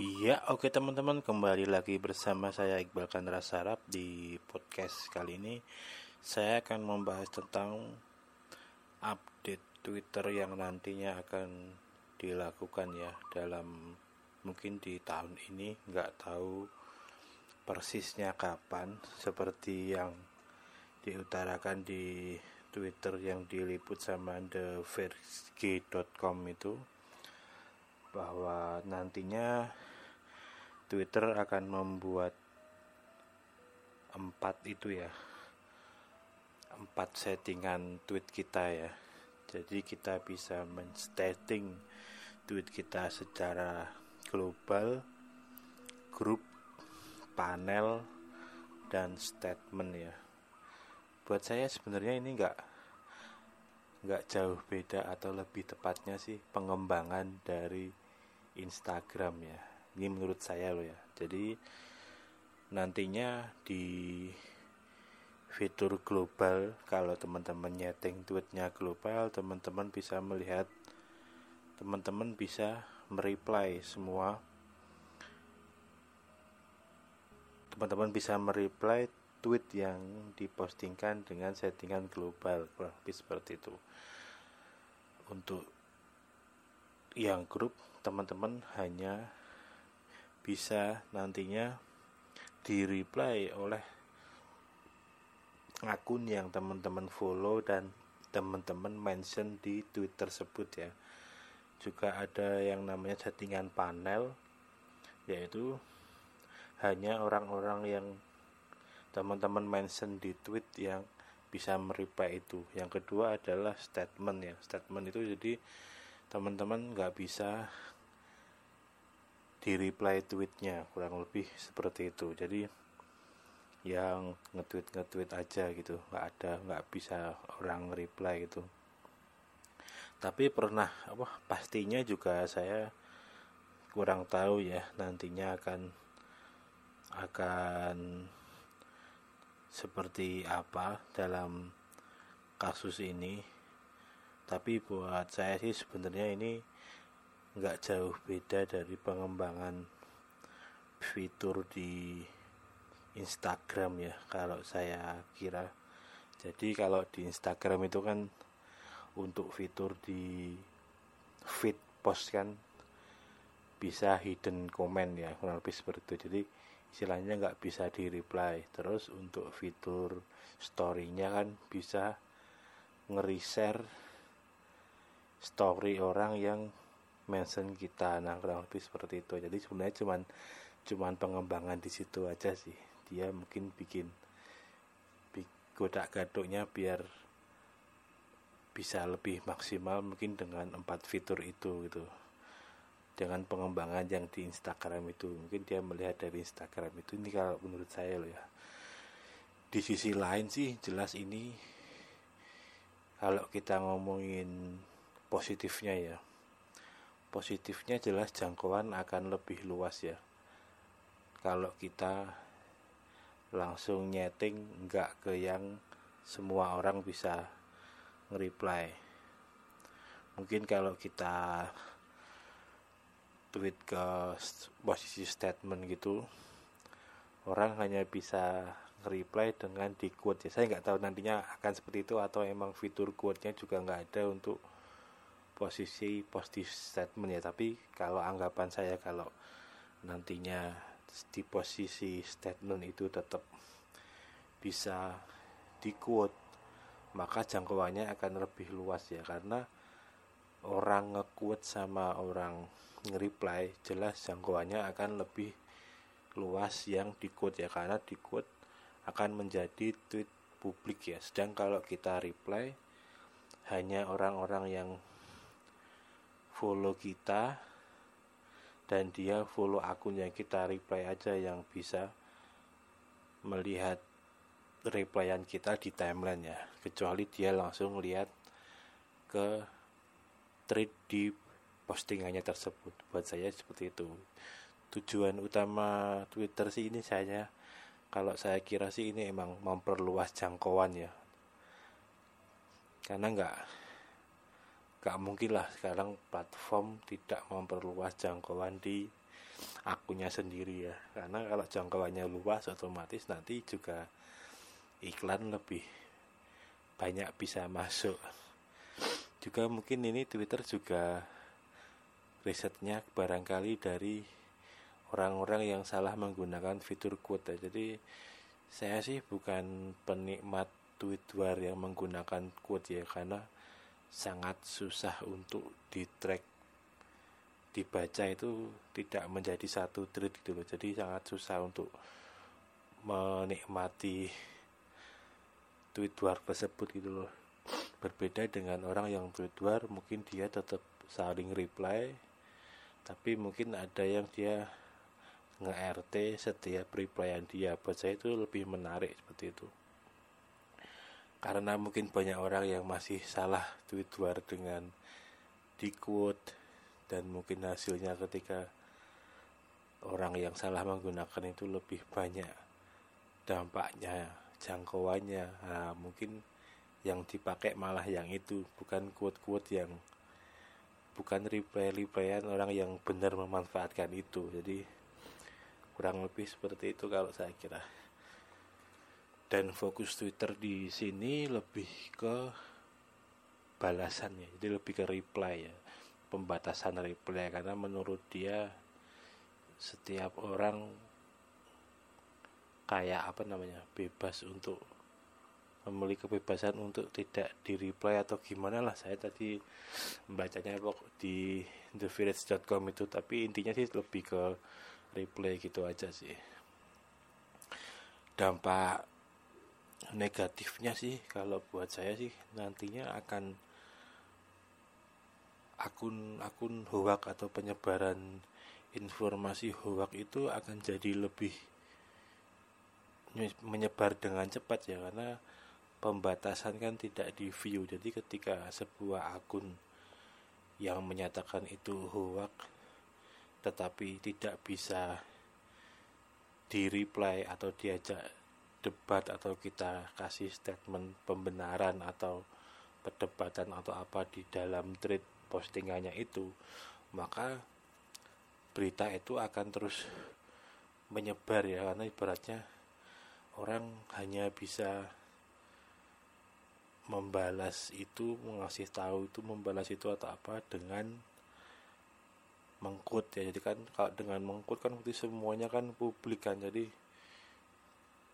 Iya, oke teman-teman, kembali lagi bersama saya Iqbal Kandra Sarap di podcast kali ini. Saya akan membahas tentang update Twitter yang nantinya akan dilakukan ya dalam mungkin di tahun ini, nggak tahu persisnya kapan, seperti yang diutarakan di Twitter yang diliput sama theverge.com itu bahwa nantinya Twitter akan membuat empat itu ya empat settingan tweet kita ya. Jadi kita bisa men-setting tweet kita secara global grup panel dan statement ya. Buat saya sebenarnya ini enggak nggak jauh beda atau lebih tepatnya sih pengembangan dari Instagram ya. Ini menurut saya loh ya. Jadi nantinya di fitur global kalau teman-teman nyeting tweetnya global teman-teman bisa melihat teman-teman bisa mereply semua. Teman-teman bisa mereply tweet yang dipostingkan dengan settingan global kurang lebih seperti itu. Untuk yang grup teman-teman hanya bisa nantinya di reply oleh akun yang teman-teman follow dan teman-teman mention di tweet tersebut ya. Juga ada yang namanya settingan panel yaitu hanya orang-orang yang teman-teman mention di tweet yang bisa mereply itu. Yang kedua adalah statement ya. Statement itu jadi teman-teman nggak bisa di reply tweetnya. Kurang lebih seperti itu. Jadi yang nge-tweet nge-tweet aja gitu. Nggak ada nggak bisa orang reply gitu. Tapi pernah apa pastinya juga saya kurang tahu ya. Nantinya akan akan seperti apa dalam kasus ini. Tapi buat saya sih sebenarnya ini nggak jauh beda dari pengembangan fitur di Instagram ya kalau saya kira. Jadi kalau di Instagram itu kan untuk fitur di feed post kan bisa hidden comment ya kurang lebih seperti itu. Jadi istilahnya nggak bisa di reply terus untuk fitur storynya kan bisa nge-reshare story orang yang mention kita. Nah kurang lebih seperti itu. Jadi sebenarnya cuman cuman pengembangan di situ aja sih. Dia mungkin bikin godak gadoknya biar bisa lebih maksimal mungkin dengan empat fitur itu gitu dengan pengembangan yang di Instagram itu. Mungkin dia melihat dari Instagram itu. Ini kalau menurut saya loh ya. Di sisi lain sih jelas ini kalau kita ngomongin positifnya ya. Positifnya jelas jangkauan akan lebih luas ya. Kalau kita langsung nyeting nggak ke yang semua orang bisa nge-reply. Mungkin kalau kita tweet ke posisi statement gitu orang hanya bisa nge-reply dengan di quote ya saya nggak tahu nantinya akan seperti itu atau emang fitur quote-nya juga nggak ada untuk posisi positif statement ya tapi kalau anggapan saya kalau nantinya di posisi statement itu tetap bisa di quote maka jangkauannya akan lebih luas ya. Karena orang nge-quote sama orang nge-reply jelas jangkauannya akan lebih luas yang di quote ya karena di quote akan menjadi tweet publik ya. Sedang kalau kita reply hanya orang-orang yang follow kita dan dia follow akun yang kita reply aja yang bisa melihat replyan kita di timeline ya. Kecuali dia langsung lihat ke thread di postingannya tersebut. Buat saya seperti itu. Tujuan utama Twitter sih ini saya kalau saya kira sih ini emang memperluas jangkauan ya. Karena nggak gak mungkin lah sekarang platform tidak memperluas jangkauan di akunnya sendiri ya. Karena kalau jangkauannya luas otomatis nanti juga iklan lebih banyak bisa masuk. Juga mungkin ini Twitter juga risetnya barangkali dari orang-orang yang salah menggunakan fitur quote ya. jadi saya sih bukan penikmat tweet war yang menggunakan quote ya karena sangat susah untuk di track dibaca itu tidak menjadi satu tweet gitu loh. Jadi sangat susah untuk menikmati tweet war tersebut gitu loh. Berbeda dengan orang yang tweet war mungkin dia tetap saling reply tapi mungkin ada yang dia nge-RT setiap replyan dia. Buat saya itu lebih menarik seperti itu. Karena mungkin banyak orang yang masih salah tweet war dengan di quote dan mungkin hasilnya ketika orang yang salah menggunakan itu lebih banyak dampaknya jangkauannya. Nah, mungkin yang dipakai malah yang itu bukan quote-quote yang bukan reply-replyan orang yang benar memanfaatkan itu. Jadi kurang lebih seperti itu kalau saya kira. Dan fokus Twitter di sini lebih ke balasannya jadi lebih ke reply ya pembatasan reply karena menurut dia setiap orang kayak apa namanya bebas untuk memiliki kebebasan untuk tidak di reply atau gimana lah. Saya tadi membacanya di thevillage.com itu tapi intinya sih lebih ke reply gitu aja sih. Dampak negatifnya sih kalau buat saya sih nantinya akan akun-akun hoak atau penyebaran informasi hoak itu akan jadi lebih menyebar dengan cepat ya karena pembatasan kan tidak di view. Jadi ketika sebuah akun yang menyatakan itu hoak tetapi tidak bisa di reply atau diajak debat atau kita kasih statement pembenaran atau perdebatan atau apa di dalam thread postingannya itu maka berita itu akan terus menyebar ya. Karena ibaratnya orang hanya bisa membalas itu mengasih tahu itu membalas itu atau apa dengan mengkut ya. Jadi kan kalau dengan mengkut kan semuanya kan publik kan. Jadi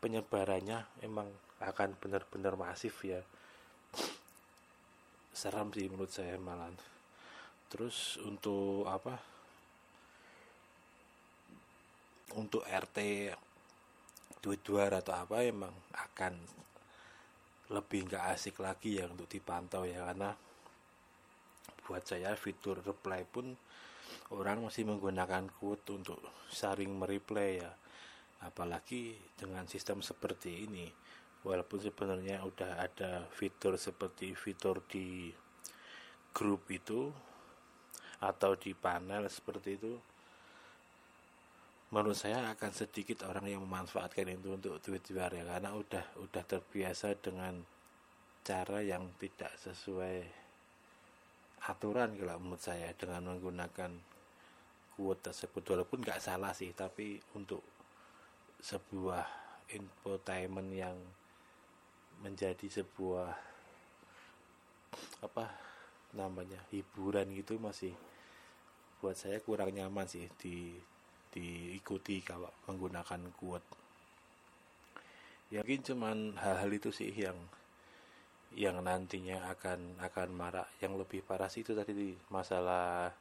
penyebarannya emang akan benar-benar masif ya. Seram sih menurut saya malah terus untuk apa? Untuk RT dua atau apa emang akan lebih nggak asik lagi ya untuk dipantau ya karena buat saya fitur reply pun orang masih menggunakan quote untuk saring mereply ya. Apalagi dengan sistem seperti ini walaupun sebenarnya udah ada fitur seperti fitur di grup itu atau di panel seperti itu menurut saya akan sedikit orang yang memanfaatkan itu untuk Twitter ya karena udah udah terbiasa dengan cara yang tidak sesuai aturan kalau menurut saya dengan menggunakan quote tersebut. Walaupun nggak salah sih tapi untuk sebuah infotainment yang menjadi sebuah apa namanya hiburan gitu masih buat saya kurang nyaman sih di diikuti kalau menggunakan quote. Ya mungkin cuman hal-hal itu sih yang yang nantinya akan akan marah yang lebih parah sih itu tadi di masalah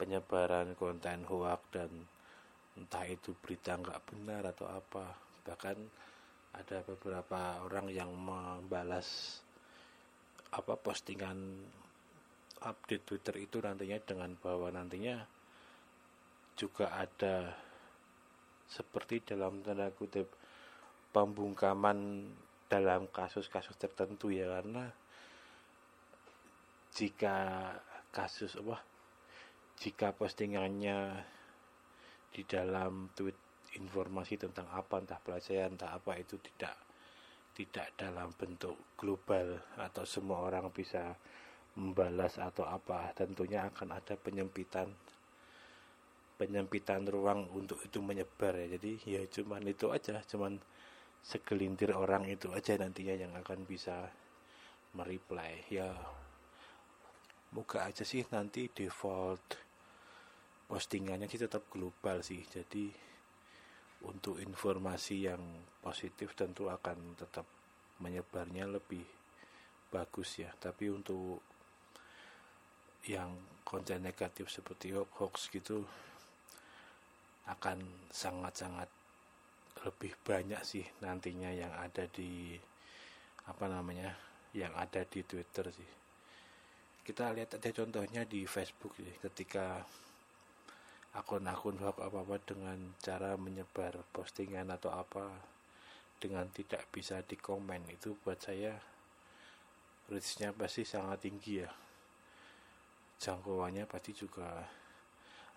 penyebaran konten hoax dan entah itu berita nggak benar atau apa. Bahkan ada beberapa orang yang membalas apa postingan update Twitter itu nantinya dengan bahwa nantinya juga ada seperti dalam tanda kutip pembungkaman dalam kasus-kasus tertentu ya karena jika kasus apa jika postingannya di dalam tweet informasi tentang apa entah pelajaran entah apa itu tidak tidak dalam bentuk global atau semua orang bisa membalas atau apa tentunya akan ada penyempitan penyempitan ruang untuk itu menyebar ya. Jadi ya cuman itu aja cuman segelintir orang itu aja nantinya yang akan bisa mereply ya moga aja sih nanti default postingannya sih tetap global sih. Jadi untuk informasi yang positif tentu akan tetap menyebarnya lebih bagus ya. Tapi untuk yang konten negatif seperti hoax gitu akan sangat-sangat lebih banyak sih nantinya yang ada di apa namanya yang ada di Twitter sih. Kita lihat ada contohnya di Facebook sih ketika akun-akun hoax apa-apa dengan cara menyebar postingan atau apa dengan tidak bisa dikomen itu buat saya reachnya pasti sangat tinggi ya. Jangkauannya pasti juga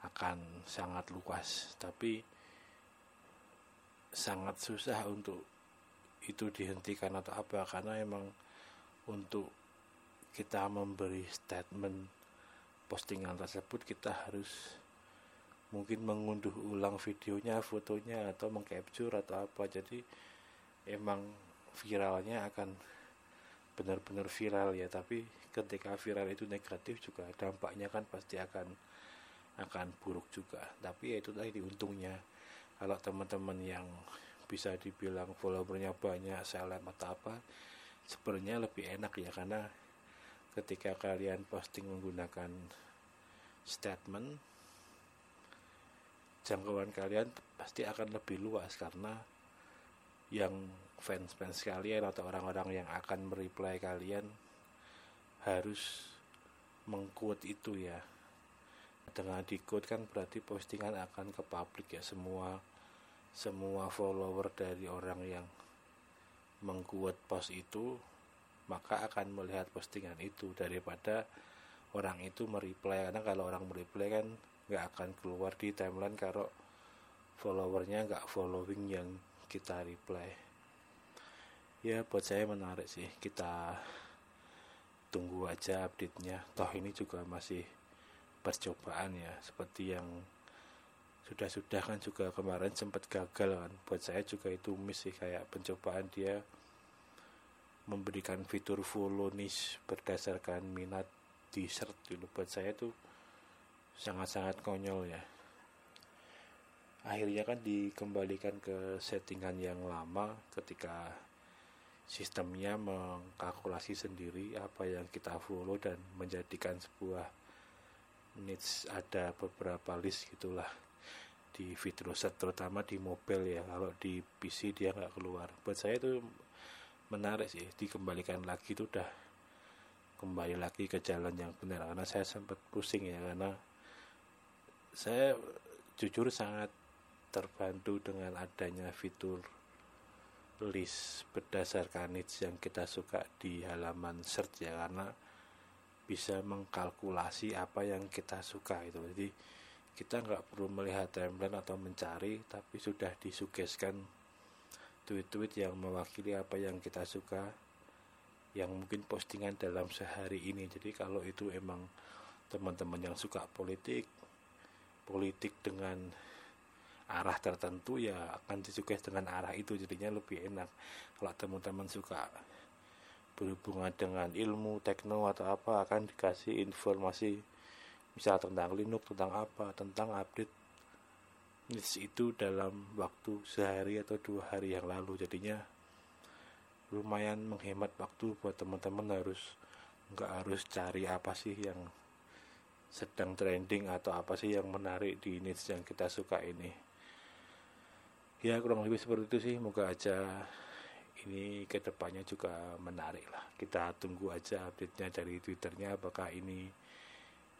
akan sangat luas tapi sangat susah untuk itu dihentikan atau apa karena emang untuk kita memberi statement postingan tersebut kita harus mungkin mengunduh ulang videonya, fotonya atau mengcapture atau apa. Jadi emang viralnya akan benar-benar viral ya, tapi ketika viral itu negatif juga dampaknya kan pasti akan akan buruk juga. Tapi ya itu tadi untungnya. Kalau teman-teman yang bisa dibilang followernya banyak seleb atau apa sebenarnya lebih enak ya. Karena ketika kalian posting menggunakan statement jangkauan kalian pasti akan lebih luas. Karena yang fans-fans kalian atau orang-orang yang akan mereply kalian harus mengquote itu ya dengan di code kan berarti postingan akan ke publik ya. Semua semua follower dari orang yang mengkuat post itu maka akan melihat postingan itu daripada orang itu mereply karena kalau orang mereply kan nggak akan keluar di timeline kalau followernya nggak following yang kita reply ya buat saya menarik sih. Kita tunggu aja update-nya. Toh ini juga masih percobaan ya seperti yang sudah-sudah kan juga kemarin sempat gagal kan. Buat saya juga itu miss sih kayak pencobaan dia memberikan fitur follow niche berdasarkan minat di search dulu. Buat saya tuh sangat-sangat konyol ya. Akhirnya kan dikembalikan ke settingan yang lama ketika sistemnya mengkalkulasi sendiri apa yang kita follow dan menjadikan sebuah needs ada beberapa list gitulah di fitur set terutama di mobile ya. Kalau di PC dia nggak keluar. Buat saya itu menarik sih dikembalikan lagi itu udah kembali lagi ke jalan yang benar. Karena saya sempat pusing ya karena saya jujur sangat terbantu dengan adanya fitur list berdasarkan needs yang kita suka di halaman search ya. Karena bisa mengkalkulasi apa yang kita suka itu jadi kita nggak perlu melihat timeline atau mencari tapi sudah disugeskan tweet-tweet yang mewakili apa yang kita suka yang mungkin postingan dalam sehari ini. Jadi kalau itu emang teman-teman yang suka politik politik dengan arah tertentu ya akan disukai dengan arah itu jadinya lebih enak. Kalau teman-teman suka berhubungan dengan ilmu tekno atau apa akan dikasih informasi misal tentang Linux tentang apa tentang update. News itu dalam waktu sehari atau dua hari yang lalu. Jadinya lumayan menghemat waktu buat teman-teman harus nggak harus cari apa sih yang sedang trending atau apa sih yang menarik di niche yang kita suka ini. Ya kurang lebih seperti itu sih. Moga aja ini ke depannya juga menarik lah. Kita tunggu aja update-nya dari twitternya apakah ini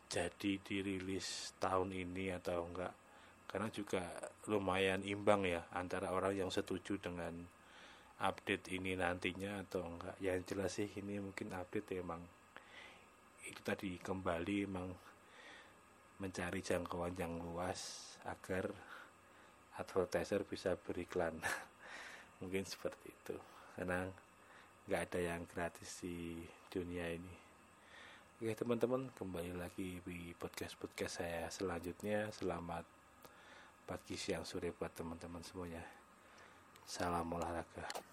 jadi dirilis tahun ini atau enggak. Karena juga lumayan imbang ya antara orang yang setuju dengan update ini nantinya atau enggak. Yang jelas sih ini mungkin update ya emang itu tadi kembali emang mencari jangkauan yang luas agar advertiser bisa beriklan mungkin seperti itu. Karena nggak ada yang gratis di dunia ini. Oke teman-teman kembali lagi di podcast-podcast saya selanjutnya. Selamat pagi siang sore buat teman-teman semuanya. Salam olahraga